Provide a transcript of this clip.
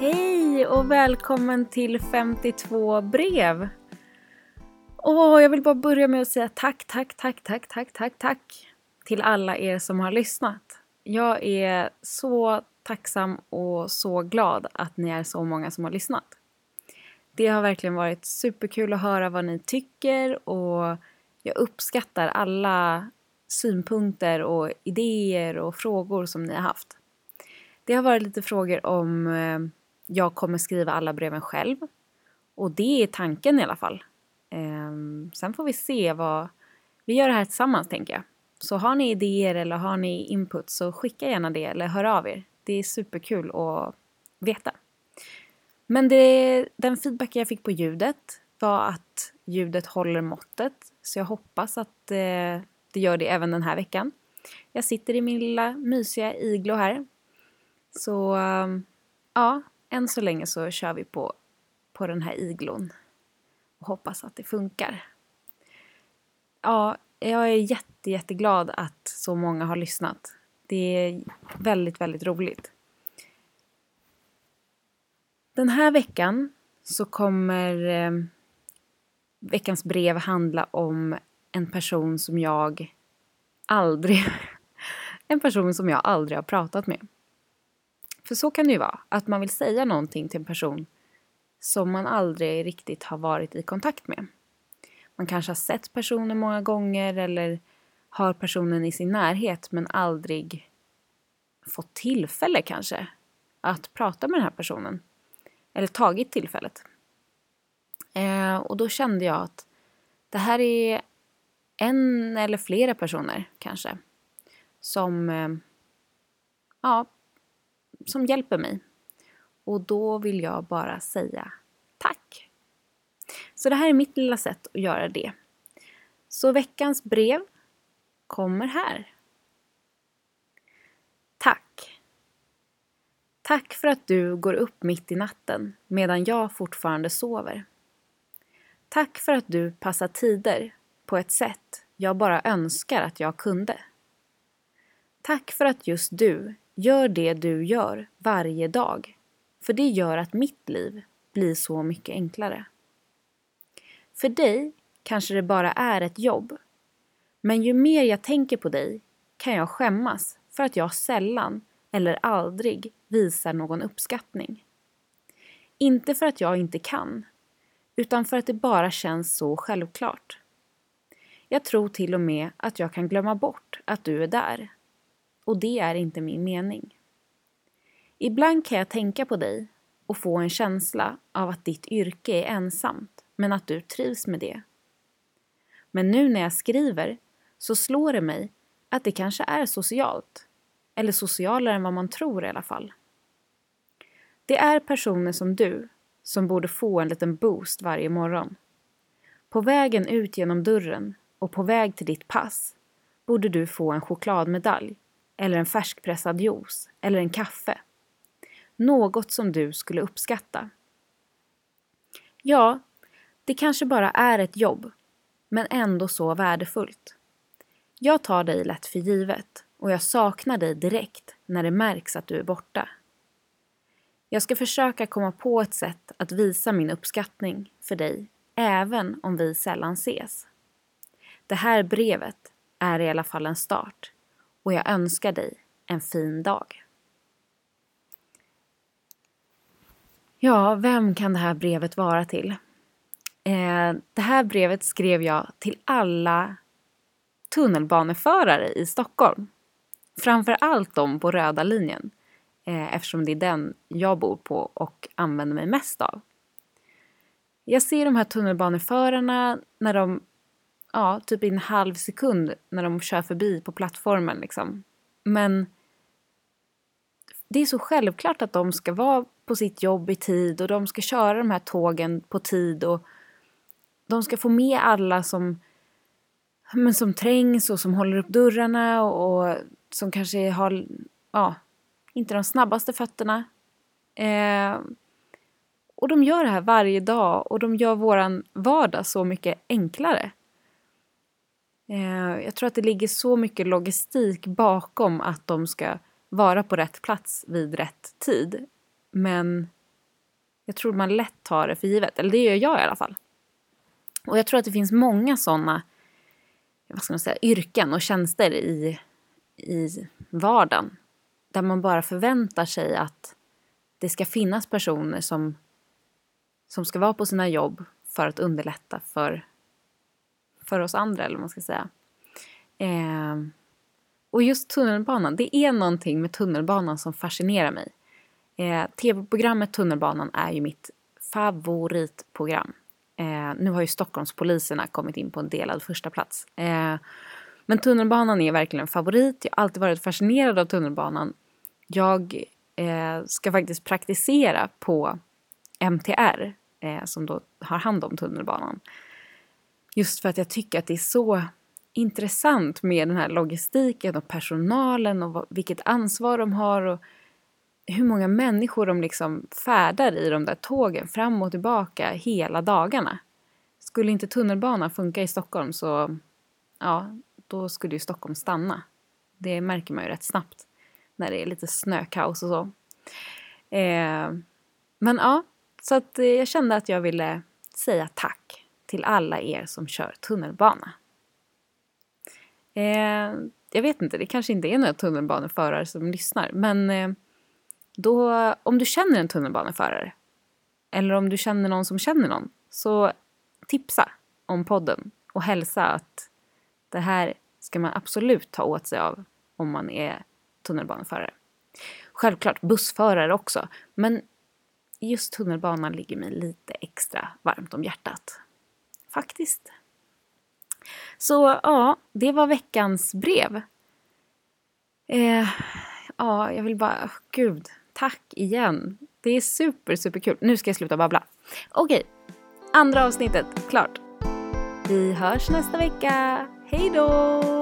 Hej och välkommen till 52 brev. Åh, jag vill bara börja med att säga tack, tack, tack, tack, tack, tack, tack till alla er som har lyssnat. Jag är så tacksam och så glad att ni är så många som har lyssnat. Det har verkligen varit superkul att höra vad ni tycker och jag uppskattar alla synpunkter och idéer och frågor som ni har haft. Det har varit lite frågor om eh, jag kommer skriva alla breven själv. Och det är tanken i alla fall. Ehm, sen får vi se vad... Vi gör det här tillsammans tänker jag. Så har ni idéer eller har ni input så skicka gärna det eller hör av er. Det är superkul att veta. Men det, den feedback jag fick på ljudet var att ljudet håller måttet. Så jag hoppas att eh, det gör det även den här veckan. Jag sitter i min lilla mysiga iglo här. Så ehm, ja, än så länge så kör vi på, på den här iglon och hoppas att det funkar. Ja, jag är jätte, jätteglad att så många har lyssnat. Det är väldigt, väldigt roligt. Den här veckan så kommer eh, veckans brev handla om en person som jag aldrig... en person som jag aldrig har pratat med. För så kan det ju vara, att man vill säga någonting till en person som man aldrig riktigt har varit i kontakt med. Man kanske har sett personen många gånger eller har personen i sin närhet men aldrig fått tillfälle kanske att prata med den här personen. Eller tagit tillfället. Eh, och då kände jag att det här är en eller flera personer kanske som, eh, ja, som hjälper mig. Och då vill jag bara säga tack. Så det här är mitt lilla sätt att göra det. Så veckans brev kommer här. Tack. Tack för att du går upp mitt i natten medan jag fortfarande sover. Tack för att du passar tider på ett sätt jag bara önskar att jag kunde. Tack för att just du gör det du gör varje dag. För det gör att mitt liv blir så mycket enklare. För dig kanske det bara är ett jobb. Men ju mer jag tänker på dig kan jag skämmas för att jag sällan eller aldrig visar någon uppskattning. Inte för att jag inte kan, utan för att det bara känns så självklart. Jag tror till och med att jag kan glömma bort att du är där. Och det är inte min mening. Ibland kan jag tänka på dig och få en känsla av att ditt yrke är ensamt, men att du trivs med det. Men nu när jag skriver så slår det mig att det kanske är socialt. Eller socialare än vad man tror i alla fall. Det är personer som du som borde få en liten boost varje morgon. På vägen ut genom dörren och på väg till ditt pass borde du få en chokladmedalj eller en färskpressad juice eller en kaffe. Något som du skulle uppskatta. Ja, det kanske bara är ett jobb, men ändå så värdefullt. Jag tar dig lätt för givet och jag saknar dig direkt när det märks att du är borta. Jag ska försöka komma på ett sätt att visa min uppskattning för dig, även om vi sällan ses. Det här brevet är i alla fall en start och jag önskar dig en fin dag. Ja, vem kan det här brevet vara till? Eh, det här brevet skrev jag till alla tunnelbaneförare i Stockholm. Framför allt de på röda linjen eh, eftersom det är den jag bor på och använder mig mest av. Jag ser de här tunnelbaneförarna när de ja, typ i en halv sekund när de kör förbi på plattformen liksom. Men det är så självklart att de ska vara på sitt jobb i tid och de ska köra de här tågen på tid och de ska få med alla som, men som trängs och som håller upp dörrarna och, och som kanske har, ja, inte de snabbaste fötterna. Eh, och de gör det här varje dag och de gör våran vardag så mycket enklare. Eh, jag tror att det ligger så mycket logistik bakom att de ska vara på rätt plats vid rätt tid. Men Jag tror man lätt tar det för givet, eller det gör jag i alla fall. Och jag tror att det finns många sådana vad ska man säga, yrken och tjänster i, i vardagen där man bara förväntar sig att det ska finnas personer som, som ska vara på sina jobb för att underlätta för, för oss andra, eller vad man ska säga. Eh, och just tunnelbanan, det är någonting med tunnelbanan som fascinerar mig. Eh, Tv-programmet Tunnelbanan är ju mitt favoritprogram. Eh, nu har ju Stockholmspoliserna kommit in på en delad första plats. Eh, men tunnelbanan är verkligen en favorit. Jag har alltid varit fascinerad av tunnelbanan. Jag eh, ska faktiskt praktisera på MTR eh, som då har hand om tunnelbanan. Just för att jag tycker att det är så intressant med den här logistiken och personalen och vilket ansvar de har och hur många människor de liksom färdar i de där tågen fram och tillbaka hela dagarna. Skulle inte tunnelbanan funka i Stockholm så, ja, då skulle ju Stockholm stanna. Det märker man ju rätt snabbt när det är lite snökaos och så. Eh, men ja, så att eh, jag kände att jag ville säga tack till alla er som kör tunnelbana. Eh, jag vet inte, det kanske inte är några tunnelbaneförare som lyssnar, men eh, då, om du känner en tunnelbaneförare eller om du känner någon som känner någon, så tipsa om podden och hälsa att det här ska man absolut ta åt sig av om man är tunnelbaneförare. Självklart bussförare också, men just tunnelbanan ligger mig lite extra varmt om hjärtat. Faktiskt. Så ja, det var veckans brev. Eh, ja, jag vill bara, oh, gud, tack igen. Det är super, superkul. Nu ska jag sluta babbla. Okej, andra avsnittet klart. Vi hörs nästa vecka. Hej då!